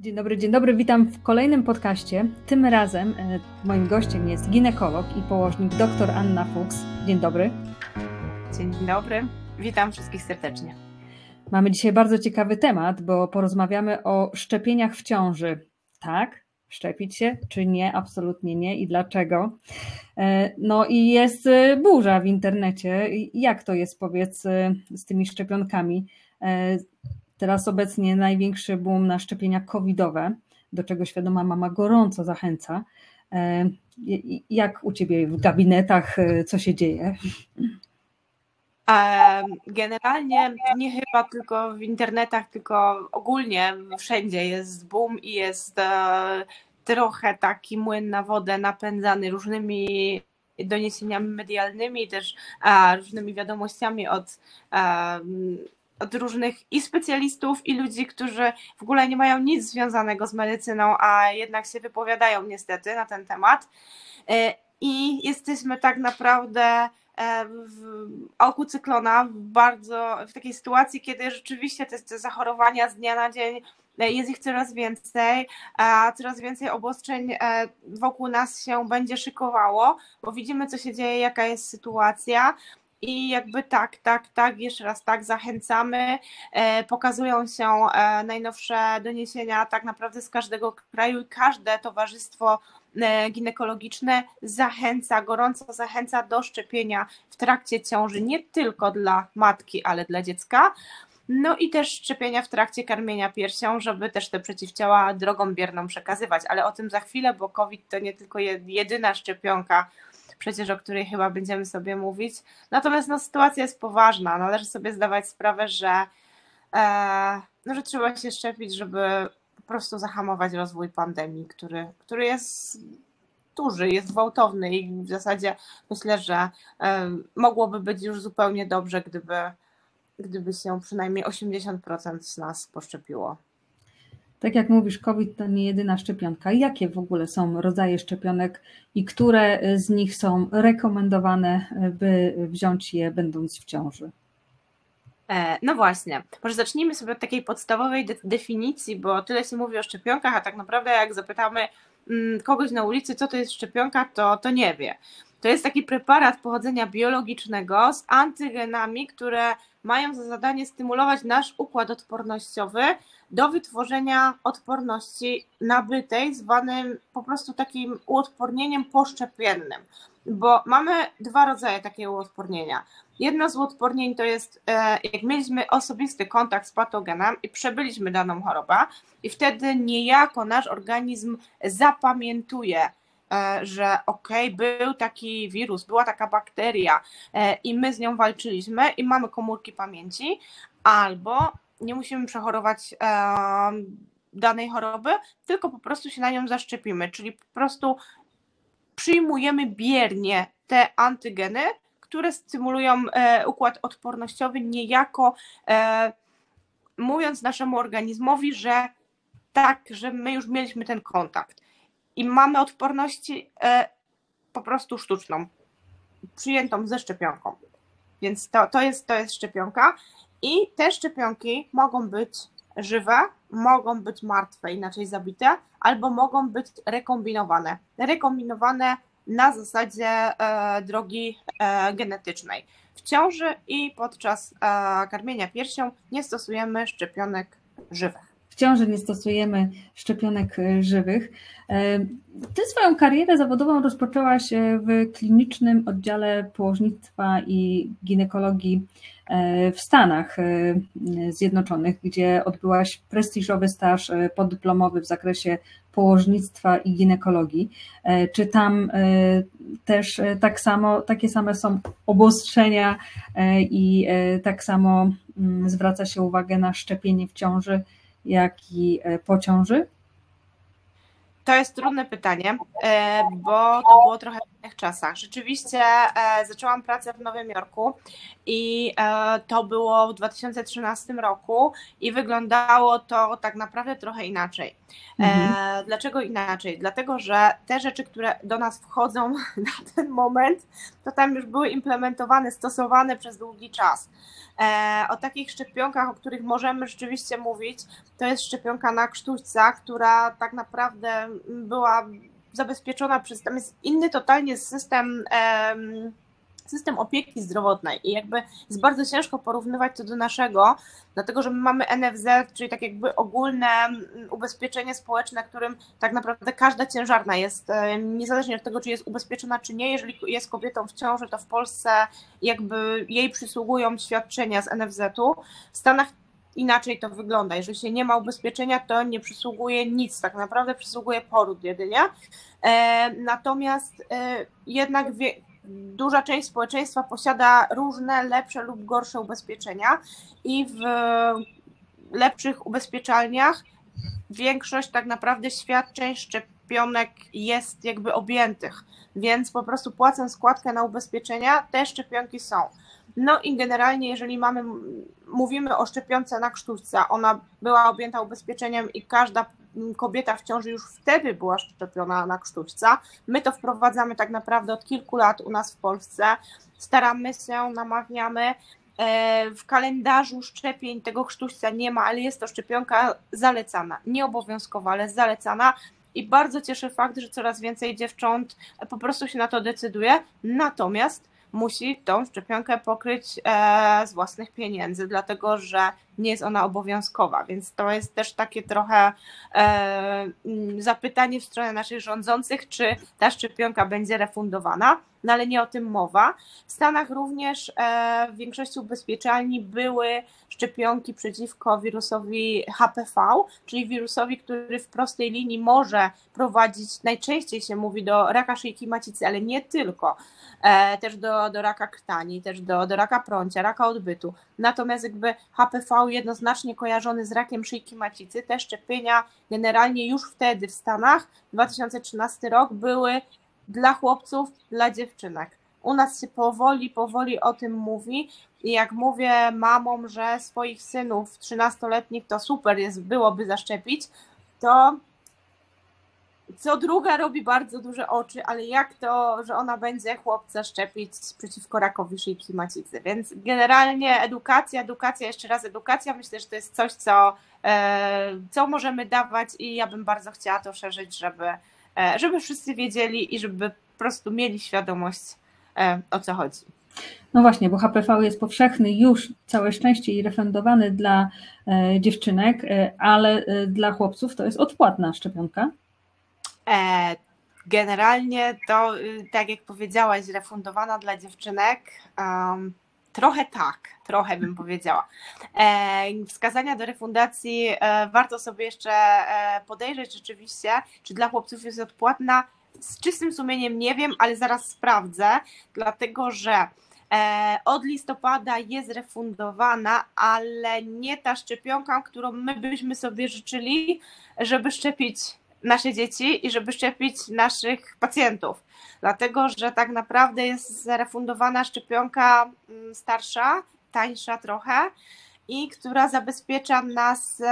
Dzień dobry, dzień dobry, witam w kolejnym podcaście. Tym razem e, moim gościem jest ginekolog i położnik dr Anna Fuchs. Dzień dobry. Dzień dobry, witam wszystkich serdecznie. Mamy dzisiaj bardzo ciekawy temat, bo porozmawiamy o szczepieniach w ciąży. Tak? Szczepić się, czy nie? Absolutnie nie i dlaczego? E, no i jest e, burza w internecie. Jak to jest, powiedz, z tymi szczepionkami? Teraz obecnie największy boom na szczepienia covidowe, do czego świadoma mama gorąco zachęca. E, jak u Ciebie w gabinetach, e, co się dzieje? Generalnie nie chyba tylko w internetach, tylko ogólnie wszędzie jest boom i jest e, trochę taki młyn na wodę napędzany różnymi doniesieniami medialnymi, też różnymi wiadomościami od od różnych i specjalistów, i ludzi, którzy w ogóle nie mają nic związanego z medycyną, a jednak się wypowiadają niestety na ten temat. E, I jesteśmy tak naprawdę e, w oku cyklona, w bardzo w takiej sytuacji, kiedy rzeczywiście te, te zachorowania z dnia na dzień e, jest ich coraz więcej, a coraz więcej obostrzeń wokół nas się będzie szykowało, bo widzimy, co się dzieje, jaka jest sytuacja. I jakby tak, tak, tak, jeszcze raz tak, zachęcamy. E, pokazują się e, najnowsze doniesienia tak naprawdę z każdego kraju i każde towarzystwo e, ginekologiczne zachęca, gorąco zachęca do szczepienia w trakcie ciąży, nie tylko dla matki, ale dla dziecka. No i też szczepienia w trakcie karmienia piersią, żeby też te przeciwciała drogą bierną przekazywać, ale o tym za chwilę, bo COVID to nie tylko jedyna szczepionka, przecież o której chyba będziemy sobie mówić. Natomiast no, sytuacja jest poważna. Należy sobie zdawać sprawę, że, e, no, że trzeba się szczepić, żeby po prostu zahamować rozwój pandemii, który, który jest duży, jest gwałtowny i w zasadzie myślę, że e, mogłoby być już zupełnie dobrze, gdyby, gdyby się przynajmniej 80% z nas poszczepiło. Tak jak mówisz, COVID to nie jedyna szczepionka. Jakie w ogóle są rodzaje szczepionek i które z nich są rekomendowane, by wziąć je będąc w ciąży? E, no właśnie, może zacznijmy sobie od takiej podstawowej de definicji, bo tyle się mówi o szczepionkach, a tak naprawdę jak zapytamy mm, kogoś na ulicy, co to jest szczepionka, to, to nie wie. To jest taki preparat pochodzenia biologicznego z antygenami, które mają za zadanie stymulować nasz układ odpornościowy do wytworzenia odporności nabytej, zwanym po prostu takim uodpornieniem poszczepiennym. Bo mamy dwa rodzaje takiego uodpornienia. Jedno z uodpornień to jest, e, jak mieliśmy osobisty kontakt z patogenem i przebyliśmy daną chorobę, i wtedy niejako nasz organizm zapamiętuje że okej, okay, był taki wirus, była taka bakteria e, i my z nią walczyliśmy i mamy komórki pamięci, albo nie musimy przechorować e, danej choroby, tylko po prostu się na nią zaszczepimy, czyli po prostu przyjmujemy biernie te antygeny, które stymulują układ odpornościowy, niejako mówiąc naszemu organizmowi, że tak, że my już mieliśmy ten kontakt i mamy odporności e, po prostu sztuczną, przyjętą ze szczepionką. Więc to, to, jest, to jest szczepionka. I te szczepionki mogą być żywe, mogą być martwe, inaczej zabite, albo mogą być rekombinowane. Rekombinowane na zasadzie e, drogi e, genetycznej. W ciąży i podczas karmienia piersią nie stosujemy szczepionek żywych ciąży nie stosujemy szczepionek e, żywych. E, ty swoją karierę zawodową rozpoczęłaś e, w klinicznym oddziale położnictwa i ginekologii w Stanach Zjednoczonych, gdzie odbyłaś prestiżowy staż podyplomowy w zakresie położnictwa i ginekologii. Czy tam też tak samo, takie same są obostrzenia i tak samo mm, zwraca się uwagę na szczepienie w ciąży jak i e, po ciąży? To jest trudne pytanie, e, bo to było trochę trudnych czasach. Rzeczywiście e, zaczęłam pracę w Nowym Jorku i e, to było w 2013 roku i wyglądało to tak naprawdę trochę inaczej. E, mhm. Dlaczego inaczej? Dlatego, że te rzeczy, które do nas wchodzą na ten moment, to tam już były implementowane, stosowane przez długi czas. E, o takich szczepionkach, o których możemy rzeczywiście mówić, to jest szczepionka na krztuśca, która tak naprawdę była zabezpieczona przez, tam jest inny totalnie system system opieki zdrowotnej i jakby jest bardzo ciężko porównywać to do naszego, dlatego że my mamy NFZ, czyli tak jakby ogólne mm, ubezpieczenie społeczne, którym tak naprawdę każda ciężarna jest, niezależnie od tego, czy jest ubezpieczona, czy nie, jeżeli jest kobietą w ciąży, to w Polsce jakby jej przysługują świadczenia z NFZ-u. W Stanach inaczej to wygląda. Jeżeli się nie ma ubezpieczenia, to nie przysługuje nic, tak naprawdę przysługuje poród jedynie. E, natomiast e, jednak wie, duża część społeczeństwa posiada różne lepsze lub gorsze ubezpieczenia i w lepszych ubezpieczalniach większość tak naprawdę świadczeń szczepionek jest jakby objętych, więc po prostu płacę składkę na ubezpieczenia, te szczepionki są. No i generalnie, jeżeli mamy, mówimy o szczepionce na krztuśca, ona była objęta ubezpieczeniem i każda kobieta w ciąży już wtedy była szczepiona na krztuśca. My to wprowadzamy tak naprawdę od kilku lat u nas w Polsce. Staramy się, namawiamy. E, w kalendarzu szczepień tego krztuśca nie ma, ale jest to szczepionka zalecana. Nieobowiązkowa, ale zalecana. I bardzo cieszy fakt, że coraz więcej dziewcząt po prostu się na to decyduje. Natomiast musi tą szczepionkę pokryć e, z własnych pieniędzy, dlatego że nie jest ona obowiązkowa, więc to jest też takie trochę e, zapytanie w stronę naszych rządzących, czy ta szczepionka będzie refundowana no ale nie o tym mowa. W Stanach również e, w większości ubezpieczalni były szczepionki przeciwko wirusowi HPV, czyli wirusowi, który w prostej linii może prowadzić, najczęściej się mówi do raka szyjki macicy, ale nie tylko, e, też do, do raka krtani, też do, do raka prącia, raka odbytu. Natomiast jakby HPV jednoznacznie kojarzony z rakiem szyjki macicy, te szczepienia generalnie już wtedy w Stanach, 2013 rok, były dla chłopców, dla dziewczynek. U nas się powoli, powoli o tym mówi i jak mówię mamom, że swoich synów 13-letnich to super jest, byłoby zaszczepić, to co druga robi bardzo duże oczy, ale jak to, że ona będzie chłopca szczepić przeciwko rakowi szyjki macicy. Więc generalnie edukacja, edukacja, jeszcze raz edukacja, myślę, że to jest coś, co, e, co możemy dawać i ja bym bardzo chciała to szerzyć, żeby, E, żeby wszyscy wiedzieli i żeby po prostu mieli świadomość, e, o co chodzi. No właśnie, bo HPV jest powszechny już całe szczęście i refundowany dla dziewczynek, ale dla chłopców to jest odpłatna szczepionka. Generalnie to, y, tak jak powiedziałaś, refundowana dla dziewczynek. Um, Trochę tak, trochę bym powiedziała. E, wskazania do refundacji e, warto sobie jeszcze e, podejrzeć rzeczywiście, czy dla chłopców jest odpłatna. Z czystym sumieniem nie wiem, ale zaraz sprawdzę, dlatego że od listopada jest refundowana, ale nie ta szczepionka, którą my byśmy sobie życzyli, żeby szczepić nasze dzieci i żeby szczepić naszych pacjentów dlatego że tak naprawdę jest zarefundowana szczepionka mm, starsza, tańsza trochę i która zabezpiecza nas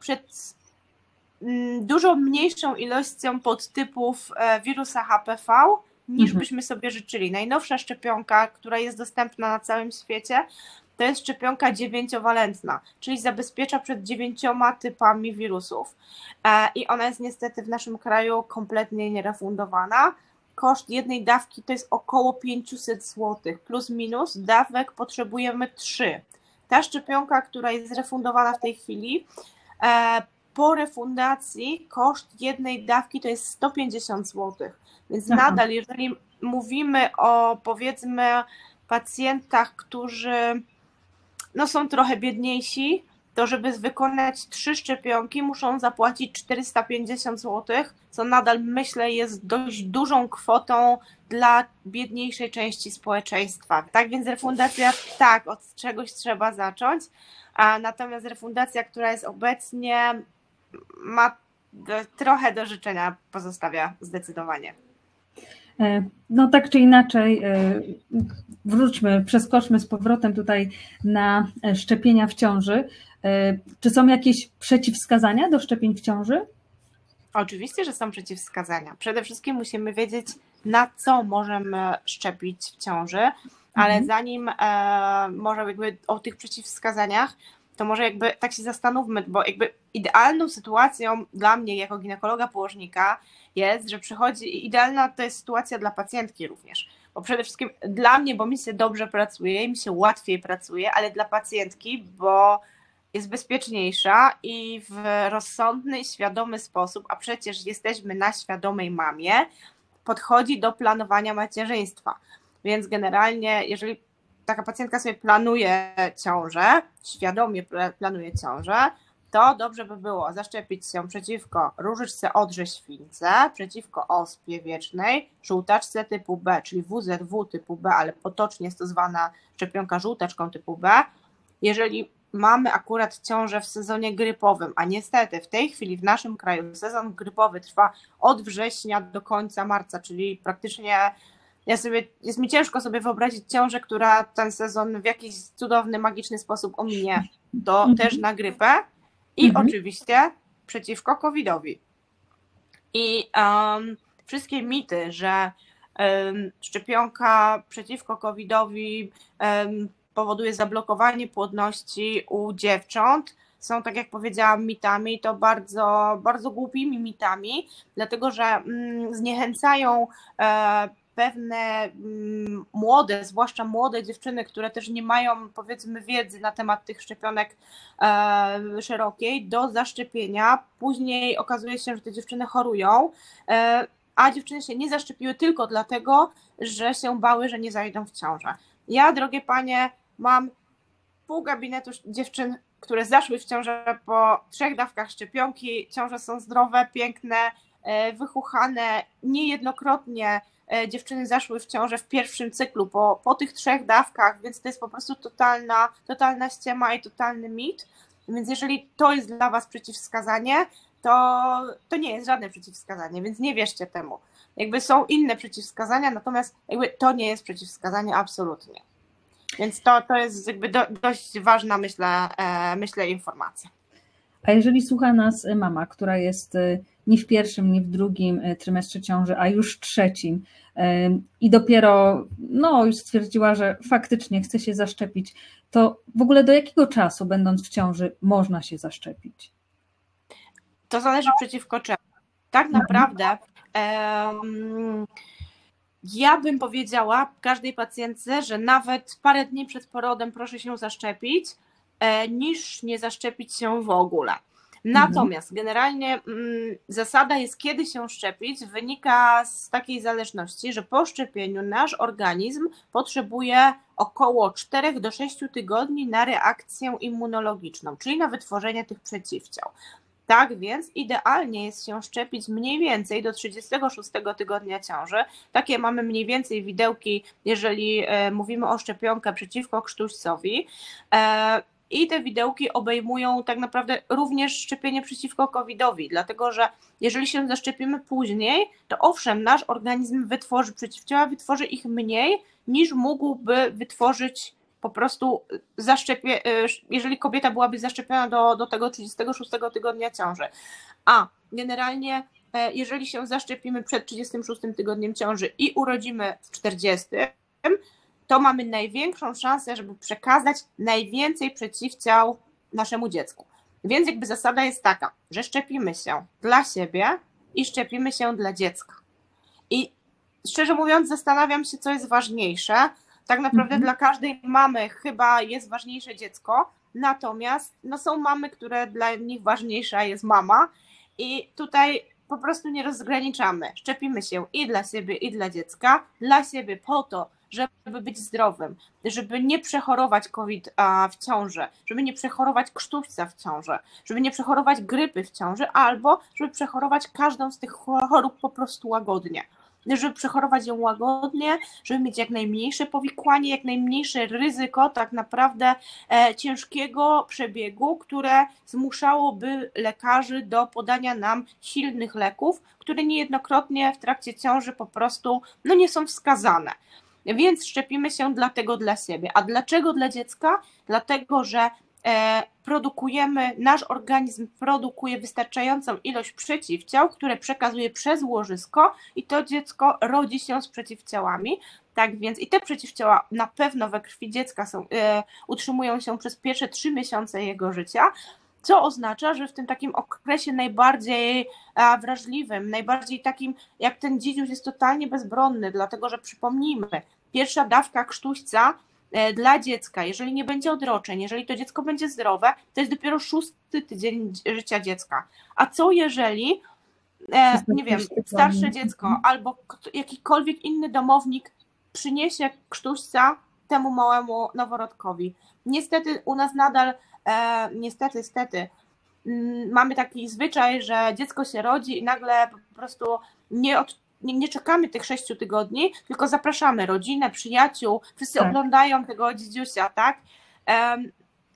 przed mm, dużo mniejszą ilością podtypów e, wirusa HPV niż mhm. byśmy sobie życzyli. Najnowsza szczepionka, która jest dostępna na całym świecie, to jest szczepionka dziewięciowalentna, czyli zabezpiecza przed dziewięcioma typami wirusów. E, I ona jest niestety w naszym kraju kompletnie nierefundowana. Koszt jednej dawki to jest około 500 zł, plus minus dawek potrzebujemy 3. Ta szczepionka, która jest refundowana w tej chwili, e, po refundacji koszt jednej dawki to jest 150 zł. Więc Aha. nadal, jeżeli mówimy o powiedzmy pacjentach, którzy no są trochę biedniejsi, to żeby wykonać trzy szczepionki muszą zapłacić 450 zł, co nadal myślę jest dość dużą kwotą dla biedniejszej części społeczeństwa. Tak więc refundacja, tak, od czegoś trzeba zacząć, a natomiast refundacja, która jest obecnie, ma trochę do życzenia, pozostawia zdecydowanie. E, no tak czy inaczej, e, wróćmy, przeskoczmy z powrotem tutaj na e, szczepienia w ciąży. Czy są jakieś przeciwwskazania do szczepień w ciąży? Oczywiście, że są przeciwwskazania. Przede wszystkim musimy wiedzieć, na co możemy szczepić w ciąży, ale mhm. zanim e, może jakby o tych przeciwwskazaniach, to może jakby tak się zastanówmy, bo jakby idealną sytuacją dla mnie jako ginekologa położnika jest, że przychodzi, idealna to jest sytuacja dla pacjentki również, bo przede wszystkim dla mnie, bo mi się dobrze pracuje, mi się łatwiej pracuje, ale dla pacjentki, bo jest bezpieczniejsza i w rozsądny, świadomy sposób, a przecież jesteśmy na świadomej mamie, podchodzi do planowania macierzyństwa. Więc generalnie, jeżeli taka pacjentka sobie planuje ciążę, świadomie planuje ciążę, to dobrze by było zaszczepić się przeciwko różyczce odrze śwince, przeciwko ospie wiecznej, żółtaczce typu B, czyli WZW typu B, ale potocznie jest to zwana szczepionka żółtaczką typu B. Jeżeli mamy akurat ciążę w sezonie grypowym, a niestety w tej chwili w naszym kraju sezon grypowy trwa od września do końca marca, czyli praktycznie ja sobie, jest mi ciężko sobie wyobrazić ciążę, która ten sezon w jakiś cudowny, magiczny sposób ominie, to mhm. też na grypę i mhm. oczywiście przeciwko COVID-owi. I um, wszystkie mity, że um, szczepionka przeciwko COVID-owi um, powoduje zablokowanie płodności u dziewcząt, są, tak jak powiedziałam, mitami, to bardzo, bardzo głupimi mitami, dlatego że mm, zniechęcają e, pewne mm, młode, zwłaszcza młode dziewczyny, które też nie mają powiedzmy wiedzy na temat tych szczepionek e, szerokiej, do zaszczepienia. Później okazuje się, że te dziewczyny chorują, e, a dziewczyny się nie zaszczepiły tylko dlatego, że się bały, że nie zajdą w ciążę. Ja, drogie panie, mam pół gabinetu dziewczyn, które zaszły w ciążę po trzech dawkach szczepionki. Ciąże są zdrowe, piękne, e, wychuchane, niejednokrotnie dziewczyny zaszły w ciążę w pierwszym cyklu po, po tych trzech dawkach, więc to jest po prostu totalna, totalna ściema i totalny mit. Więc jeżeli to jest dla Was przeciwwskazanie, to, to nie jest żadne przeciwwskazanie, więc nie wierzcie temu. Jakby są inne przeciwwskazania, natomiast jakby to nie jest przeciwwskazanie absolutnie. Więc to, to jest jakby do, dość ważna, myślę, e, myślę, informacja. A jeżeli słucha nas mama, która jest e, nie w pierwszym, nie w drugim e, trymestrze ciąży, a już w trzecim e, i dopiero no, już stwierdziła, że faktycznie chce się zaszczepić, to w ogóle do jakiego czasu, będąc w ciąży, można się zaszczepić? To zależy przeciwko czemu. Tak mhm. naprawdę um, ja bym powiedziała każdej pacjentce, że nawet parę dni przed porodem proszę się zaszczepić, niż nie zaszczepić się w ogóle. Natomiast generalnie mm, zasada jest, kiedy się szczepić, wynika z takiej zależności, że po szczepieniu nasz organizm potrzebuje około 4 do 6 tygodni na reakcję immunologiczną, czyli na wytworzenie tych przeciwciał. Tak więc idealnie jest się szczepić mniej więcej do 36 tygodnia ciąży. Takie mamy mniej więcej widełki, jeżeli e, mówimy o szczepionkę przeciwko krztuścowi. I te widełki obejmują tak naprawdę również szczepienie przeciwko COVID-owi, dlatego że jeżeli się zaszczepimy później, to owszem, nasz organizm wytworzy przeciwciała, wytworzy ich mniej niż mógłby wytworzyć po prostu zaszczepie, e, jeżeli kobieta byłaby zaszczepiona do, do tego 36 tygodnia ciąży. A generalnie, e, jeżeli się zaszczepimy przed 36 tygodniem ciąży i urodzimy w 40, to mamy największą szansę, żeby przekazać najwięcej przeciwciał naszemu dziecku. Więc jakby zasada jest taka, że szczepimy się dla siebie i szczepimy się dla dziecka. I szczerze mówiąc, zastanawiam się, co jest ważniejsze. Tak naprawdę mhm. dla każdej mamy chyba jest ważniejsze dziecko, natomiast no, są mamy, które dla nich ważniejsza jest mama. I tutaj po prostu nie rozgraniczamy. Szczepimy się i dla siebie, i dla dziecka. Dla siebie po to, żeby być zdrowym, żeby nie przechorować COVID w ciąży, żeby nie przechorować krztuśca w ciąży, żeby nie przechorować grypy w ciąży, albo żeby przechorować każdą z tych chorób po prostu łagodnie. żeby przechorować ją łagodnie, żeby mieć jak najmniejsze powikłanie, jak najmniejsze ryzyko tak naprawdę e, ciężkiego przebiegu, które zmuszałoby lekarzy do podania nam silnych leków, które niejednokrotnie w trakcie ciąży po prostu no, nie są wskazane. Więc szczepimy się dlatego dla siebie. A dlaczego dla dziecka? Dlatego, że E, produkujemy, nasz organizm produkuje wystarczającą ilość przeciwciał, które przekazuje przez łożysko i to dziecko rodzi się z przeciwciałami. Tak więc i te przeciwciała na pewno we krwi dziecka są, e, utrzymują się przez pierwsze trzy miesiące jego życia, co oznacza, że w tym takim okresie najbardziej wrażliwym, najbardziej takim, jak ten dzidziuś jest totalnie bezbronny, dlatego że przypomnijmy, pierwsza dawka krztuśca E, dla dziecka, jeżeli nie będzie odroczeń, jeżeli to dziecko będzie zdrowe, to jest dopiero szósty tydzień życia dziecka. A co jeżeli, e, nie wiem, starsze dziecko albo jakikolwiek inny domownik przyniesie krztuśca temu małemu noworodkowi? Niestety u nas nadal, niestety, niestety, mm, mamy taki zwyczaj, że dziecko się rodzi i nagle po prostu nie, od, nie, nie, czekamy tych sześciu tygodni, tylko zapraszamy rodzinę, przyjaciół, wszyscy tak. oglądają tego dzidziusia, tak?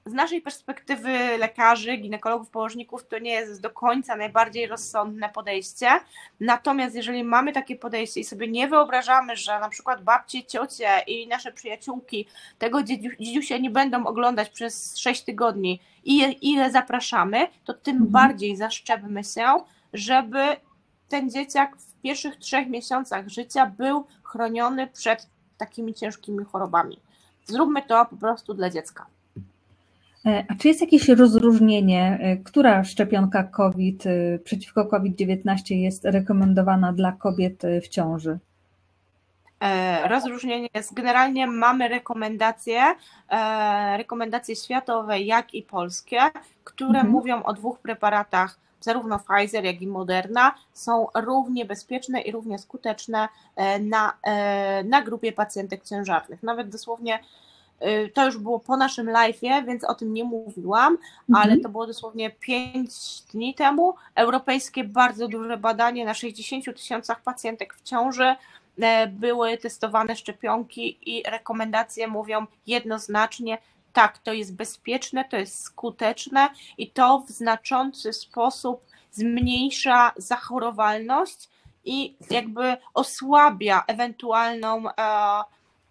Z naszej perspektywy lekarzy, ginekologów, położników to nie jest do końca najbardziej rozsądne podejście. Natomiast jeżeli mamy takie podejście i sobie nie wyobrażamy, że na przykład babcie, ciocie i nasze przyjaciółki tego dzidziusia nie będą oglądać przez sześć tygodni i ile zapraszamy, to tym mhm. bardziej zaszczepmy się, żeby ten dzieciak w pierwszych trzech miesiącach życia był chroniony przed takimi ciężkimi chorobami. Zróbmy to po prostu dla dziecka. E, a czy jest jakieś rozróżnienie, e, która szczepionka COVID e, przeciwko COVID-19 jest rekomendowana dla kobiet w ciąży? Rozróżnienie jest, generalnie mamy rekomendacje, rekomendacje światowe, jak i polskie, które mhm. mówią o dwóch preparatach zarówno Pfizer, jak i Moderna są równie bezpieczne i równie skuteczne na, na grupie pacjentek ciężarnych. Nawet dosłownie to już było po naszym live'ie, więc o tym nie mówiłam, mhm. ale to było dosłownie 5 dni temu. Europejskie bardzo duże badanie na 60 tysiącach pacjentek w ciąży były testowane szczepionki i rekomendacje mówią jednoznacznie, tak, to jest bezpieczne, to jest skuteczne i to w znaczący sposób zmniejsza zachorowalność i jakby osłabia ewentualną, e, e,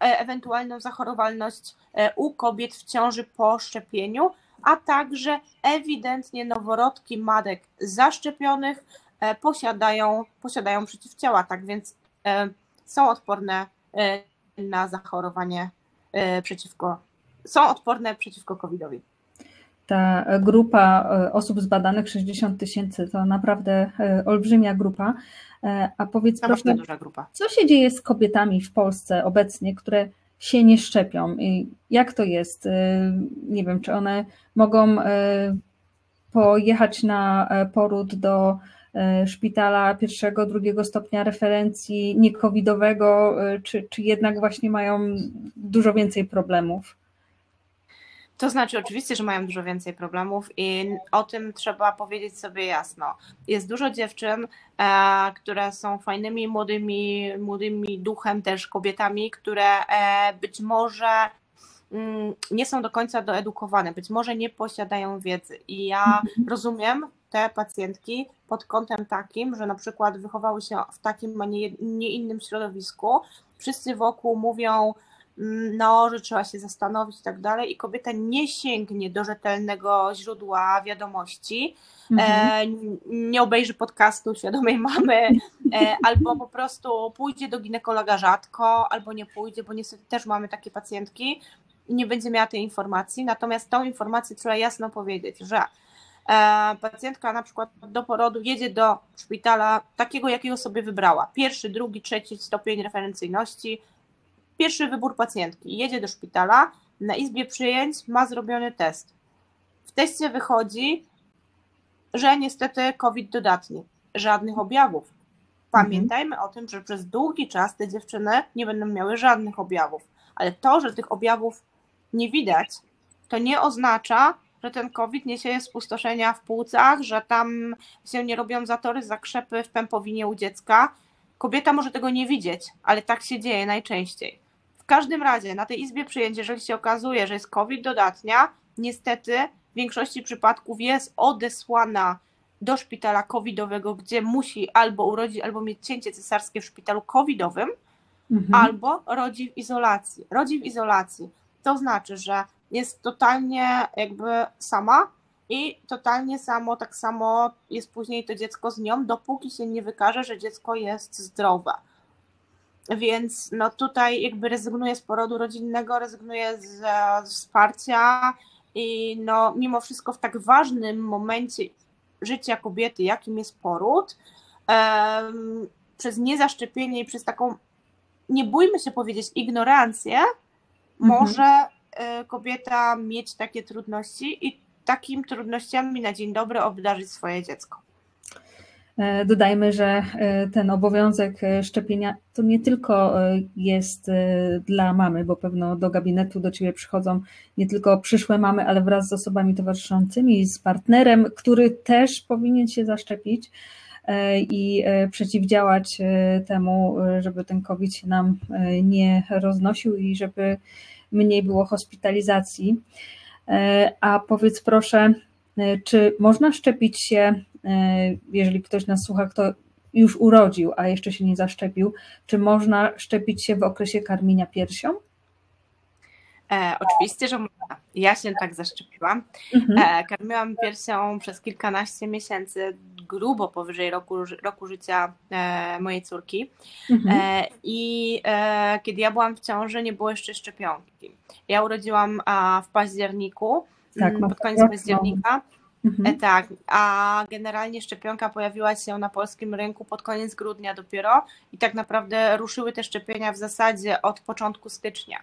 ewentualną zachorowalność e, u kobiet w ciąży po szczepieniu, a także ewidentnie noworodki matek zaszczepionych posiadają, posiadają przeciwciała, tak więc są odporne na zachorowanie przeciwko są odporne przeciwko COVID-owi. Ta grupa e, osób zbadanych, 60 tysięcy, to naprawdę e, olbrzymia grupa. E, a powiedz proszę, duża grupa. co się dzieje z kobietami w Polsce obecnie, które się nie szczepią? I jak to jest? Nie wiem, czy one mogą pojechać na poród do szpitala pierwszego, drugiego stopnia referencji niekowidowego, czy, czy jednak właśnie mają dużo więcej problemów? To znaczy, oczywiście, że mają dużo więcej problemów i o tym trzeba powiedzieć sobie jasno. Jest dużo dziewczyn, e, które są fajnymi, młodymi, młodymi duchem też kobietami, które e, być może mm, nie są do końca doedukowane, być może nie posiadają wiedzy. I ja mhm. rozumiem te pacjentki pod kątem takim, że na przykład wychowały się w takim, a nie, nie innym środowisku. Wszyscy wokół mówią, no, że trzeba się zastanowić i tak dalej, i kobieta nie sięgnie do rzetelnego źródła wiadomości, mhm. e, nie obejrzy podcastu świadomej mamy, e, albo po prostu pójdzie do ginekologa rzadko, albo nie pójdzie, bo niestety też mamy takie pacjentki. I nie będzie miała tej informacji, natomiast tą informację trzeba jasno powiedzieć, że e, pacjentka na przykład do porodu jedzie do szpitala takiego, jakiego sobie wybrała, pierwszy, drugi, trzeci stopień referencyjności, Pierwszy wybór pacjentki. Jedzie do szpitala, na izbie przyjęć ma zrobiony test. W teście wychodzi, że niestety COVID dodatni. Żadnych objawów. Pamiętajmy o tym, że przez długi czas te dziewczyny nie będą miały żadnych objawów. Ale to, że tych objawów nie widać, to nie oznacza, że ten COVID niesie spustoszenia w płucach, że tam się nie robią zatory, zakrzepy w pępowinie u dziecka, Kobieta może tego nie widzieć, ale tak się dzieje najczęściej. W każdym razie na tej izbie przyjęć, jeżeli się okazuje, że jest COVID dodatnia, niestety w większości przypadków jest odesłana do szpitala covidowego, gdzie musi albo urodzić, albo mieć cięcie cesarskie w szpitalu covidowym, mhm. albo rodzi w izolacji. Rodzi w izolacji. To znaczy, że jest totalnie jakby sama i totalnie samo, tak samo jest później to dziecko z nią, dopóki się nie wykaże, że dziecko jest zdrowe. Więc no tutaj jakby rezygnuje z porodu rodzinnego, rezygnuje z, z wsparcia i no mimo wszystko w tak ważnym momencie życia kobiety, jakim jest poród, um, przez niezaszczepienie i przez taką, nie bójmy się powiedzieć, ignorancję, mhm. może y, kobieta mieć takie trudności i takim trudnościami na dzień dobry obdarzyć swoje dziecko. E, dodajmy, że e, ten obowiązek e, szczepienia to nie tylko jest dla mamy, bo pewno do gabinetu do ciebie przychodzą nie tylko przyszłe mamy, ale wraz z osobami towarzyszącymi, z partnerem, który też powinien się zaszczepić i przeciwdziałać temu, żeby ten COVID się nam nie roznosił i żeby mniej było hospitalizacji. A powiedz proszę, czy można szczepić się E, jeżeli ktoś nas słucha, kto już urodził, a jeszcze się nie zaszczepił, czy można szczepić się w okresie karmienia piersią? E, oczywiście, że można. Ja się tak zaszczepiłam. Mhm. E, karmiłam piersią przez kilkanaście miesięcy, grubo powyżej roku, roku życia e, mojej córki. Mhm. E, I e, kiedy ja byłam w ciąży, nie było jeszcze szczepionki. Ja urodziłam w październiku, tak, mm, pod koniec października. Mhm. E, tak, a generalnie szczepionka pojawiła się na polskim rynku pod koniec grudnia dopiero i tak naprawdę ruszyły te szczepienia w zasadzie od początku stycznia.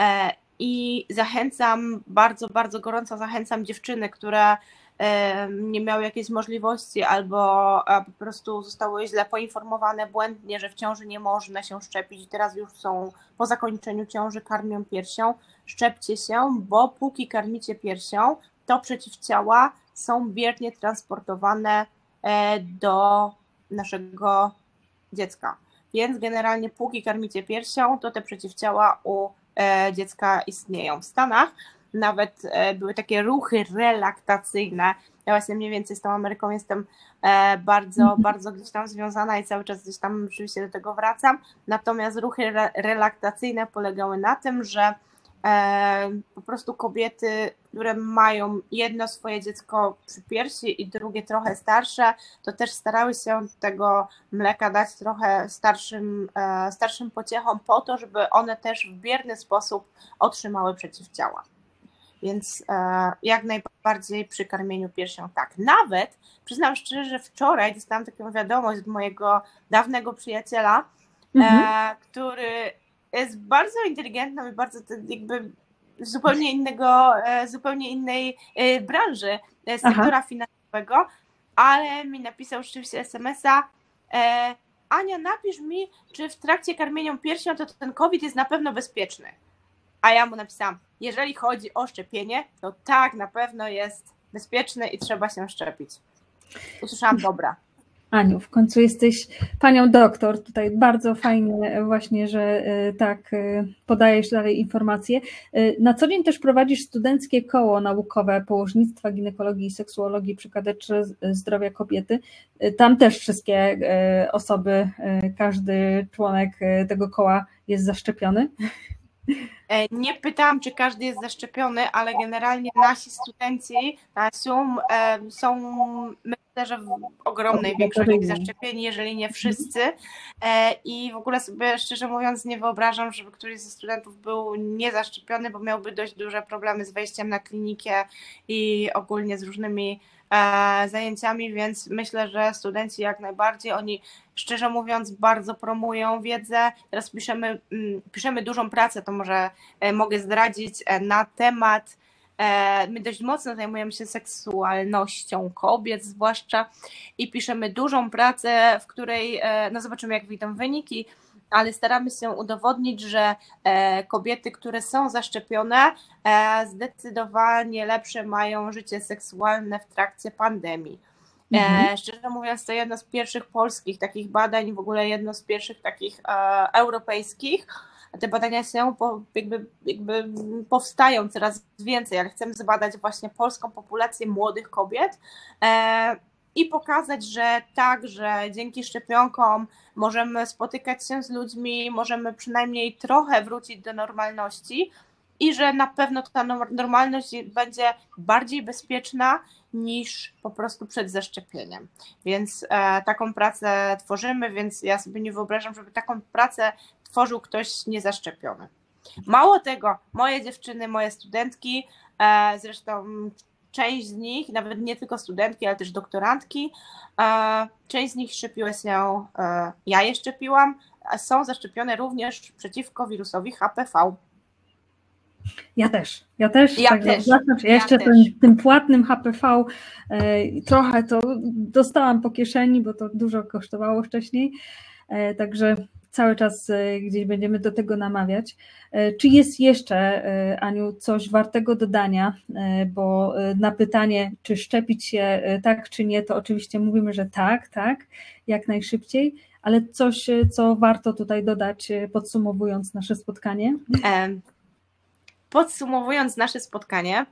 E, I zachęcam, bardzo, bardzo gorąco zachęcam dziewczyny, które nie miały jakiejś możliwości albo po prostu zostały źle poinformowane błędnie, że w ciąży nie można się szczepić teraz już są po zakończeniu ciąży karmią piersią, szczepcie się, bo póki karmicie piersią, to przeciwciała są biernie transportowane e, do naszego dziecka. Więc generalnie póki karmicie piersią, to te przeciwciała u e, dziecka istnieją. W Stanach nawet e, były takie ruchy relaktacyjne. Ja właśnie mniej więcej z tą Ameryką jestem bardzo, mhm. bardzo gdzieś tam związana i cały czas gdzieś tam oczywiście do tego wracam. Natomiast ruchy relaktacyjne polegały na tym, że E, po prostu kobiety, które mają jedno swoje dziecko przy piersi i drugie trochę starsze, to też starały się tego mleka dać trochę starszym, e, starszym pociechom po to, żeby one też w bierny sposób otrzymały przeciwciała. Więc e, jak najbardziej przy karmieniu piersią tak. Nawet przyznam szczerze, że wczoraj dostałam taką wiadomość od mojego dawnego przyjaciela, mhm. który jest bardzo inteligentną i bardzo jakby zupełnie innego, e, zupełnie innej e, branży, e, sektora Aha. finansowego, ale mi napisał rzeczywiście SMS-a Ania, napisz mi, czy w trakcie karmienia piersią to ten COVID jest na pewno bezpieczny. A ja mu napisałam, jeżeli chodzi o szczepienie, to tak, na pewno jest bezpieczne i trzeba się szczepić. Usłyszałam, dobra. Aniu, w końcu jesteś panią doktor. Tutaj bardzo fajnie właśnie, że e, tak e, podajesz dalej informacje. E, na co dzień też prowadzisz studenckie koło naukowe położnictwa, ginekologii i seksuologii przy Zdrowia Kobiety. Tam też wszystkie osoby, każdy członek tego koła jest zaszczepiony. Nie pytałam, czy każdy jest zaszczepiony, ale generalnie nasi studenci są, są że w ogromnej większości zaszczepieni, jeżeli nie wszyscy. E, I w ogóle sobie szczerze mówiąc nie wyobrażam, żeby któryś ze studentów był niezaszczepiony, bo miałby dość duże problemy z wejściem na klinikę i ogólnie z różnymi e, zajęciami, więc myślę, że studenci jak najbardziej, oni szczerze mówiąc bardzo promują wiedzę. Teraz piszemy, mm, piszemy dużą pracę, to może e, mogę zdradzić, na temat E, my dość mocno zajmujemy się seksualnością kobiet, zwłaszcza, i piszemy dużą pracę, w której, e, no zobaczymy, jak wyjdą wyniki, ale staramy się udowodnić, że e, kobiety, które są zaszczepione, zdecydowanie lepsze mają życie seksualne w trakcie pandemii. Mhm. Szczerze mówiąc, to jedno z pierwszych polskich takich badań, w ogóle jedno z pierwszych takich e, europejskich. Te badania się jakby, jakby powstają coraz więcej, ale chcemy zbadać właśnie polską populację młodych kobiet e, i pokazać, że tak, że dzięki szczepionkom możemy spotykać się z ludźmi, możemy przynajmniej trochę wrócić do normalności i że na pewno ta normalność będzie bardziej bezpieczna niż po prostu przed zaszczepieniem. Więc e, taką pracę tworzymy, więc ja sobie nie wyobrażam, żeby taką pracę tworzył ktoś niezaszczepiony. Mało tego, moje dziewczyny, moje studentki, e, zresztą część z nich, nawet nie tylko studentki, ale też doktorantki, e, część z nich szczepiła się, e, ja je szczepiłam, są zaszczepione również przeciwko wirusowi HPV. Ja też, ja też. Ja tak też. Ja jeszcze tym, tym, płatnym HPV e, trochę to dostałam po kieszeni, bo to dużo kosztowało wcześniej, e, także cały czas e, gdzieś będziemy do tego namawiać. E, czy jest jeszcze, e, Aniu, coś wartego dodania? Bo na pytanie, czy szczepić się tak, czy nie, to oczywiście mówimy, że tak, tak, jak najszybciej, ale coś, co warto tutaj dodać, podsumowując nasze spotkanie? Podsumowując nasze spotkanie,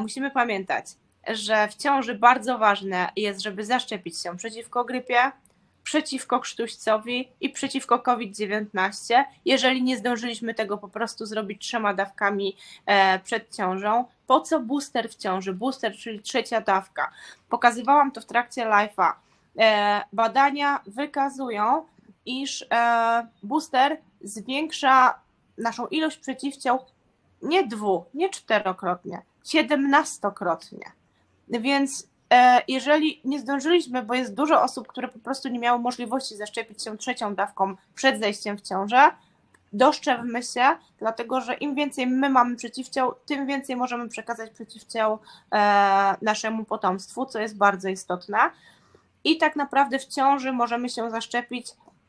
musimy pamiętać, że w ciąży bardzo ważne jest, żeby zaszczepić się przeciwko grypie, przeciwko krztuścowi i przeciwko COVID-19, jeżeli nie zdążyliśmy tego po prostu zrobić trzema dawkami e, przed ciążą. Po co booster w ciąży? Booster, czyli trzecia dawka. Pokazywałam to w trakcie live'a. E, badania wykazują, iż e, booster zwiększa naszą ilość przeciwciał nie dwu, nie czterokrotnie, siedemnastokrotnie. Więc jeżeli nie zdążyliśmy, bo jest dużo osób, które po prostu nie miały możliwości zaszczepić się trzecią dawką przed zejściem w ciążę, doszczepmy się, dlatego że im więcej my mamy przeciwciał, tym więcej możemy przekazać przeciwciał e, naszemu potomstwu, co jest bardzo istotne. I tak naprawdę w ciąży możemy się zaszczepić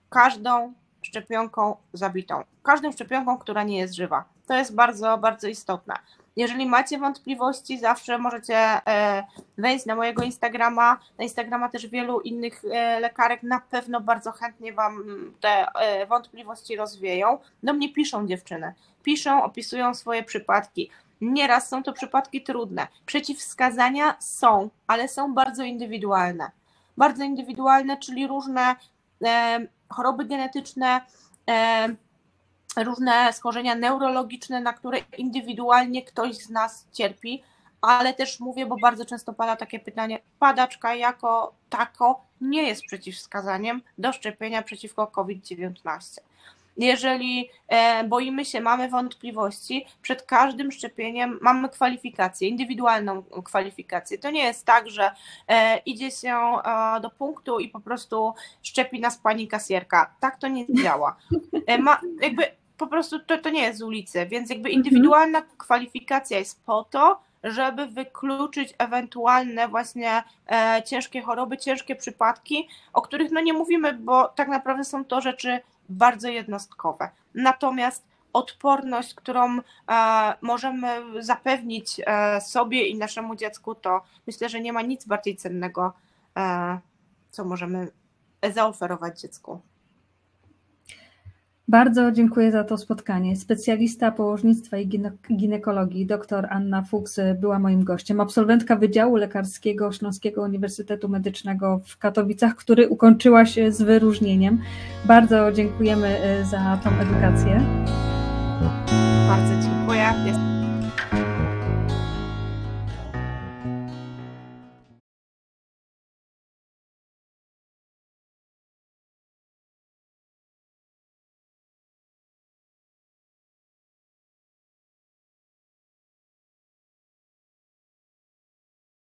każdą szczepionką zabitą, każdą szczepionką, która nie jest żywa. To jest bardzo, bardzo istotne. Jeżeli macie wątpliwości, zawsze możecie e, wejść na mojego Instagrama, na Instagrama też wielu innych e, lekarek, na pewno bardzo chętnie Wam te e, wątpliwości rozwieją. Do mnie piszą dziewczyny, piszą, opisują swoje przypadki. Nieraz są to przypadki trudne. Przeciwwskazania są, ale są bardzo indywidualne. Bardzo indywidualne, czyli różne choroby genetyczne, różne schorzenia neurologiczne, na które indywidualnie ktoś z nas cierpi, ale też mówię, bo bardzo często pada takie pytanie, padaczka jako tako nie jest przeciwwskazaniem do szczepienia przeciwko COVID-19. Jeżeli e, boimy się, mamy wątpliwości, przed każdym szczepieniem mamy kwalifikację, indywidualną kwalifikację. To nie jest tak, że e, idzie się e, do punktu i po prostu szczepi nas pani kasjerka. Tak to nie działa. Ma, jakby po prostu to, to nie jest z ulicy, więc jakby mhm. indywidualna kwalifikacja jest po to, żeby wykluczyć ewentualne właśnie e, ciężkie choroby, ciężkie przypadki, o których no nie mówimy, bo tak naprawdę są to rzeczy bardzo jednostkowe. Natomiast odporność, którą e, możemy zapewnić e, sobie i naszemu dziecku, to myślę, że nie ma nic bardziej cennego, e, co możemy zaoferować dziecku. Bardzo dziękuję za to spotkanie. Specjalista położnictwa i ginekologii dr Anna Fuchs była moim gościem. Absolwentka Wydziału Lekarskiego Śląskiego Uniwersytetu Medycznego w Katowicach, który ukończyła się z wyróżnieniem. Bardzo dziękujemy e, za tą edukację. Bardzo dziękuję.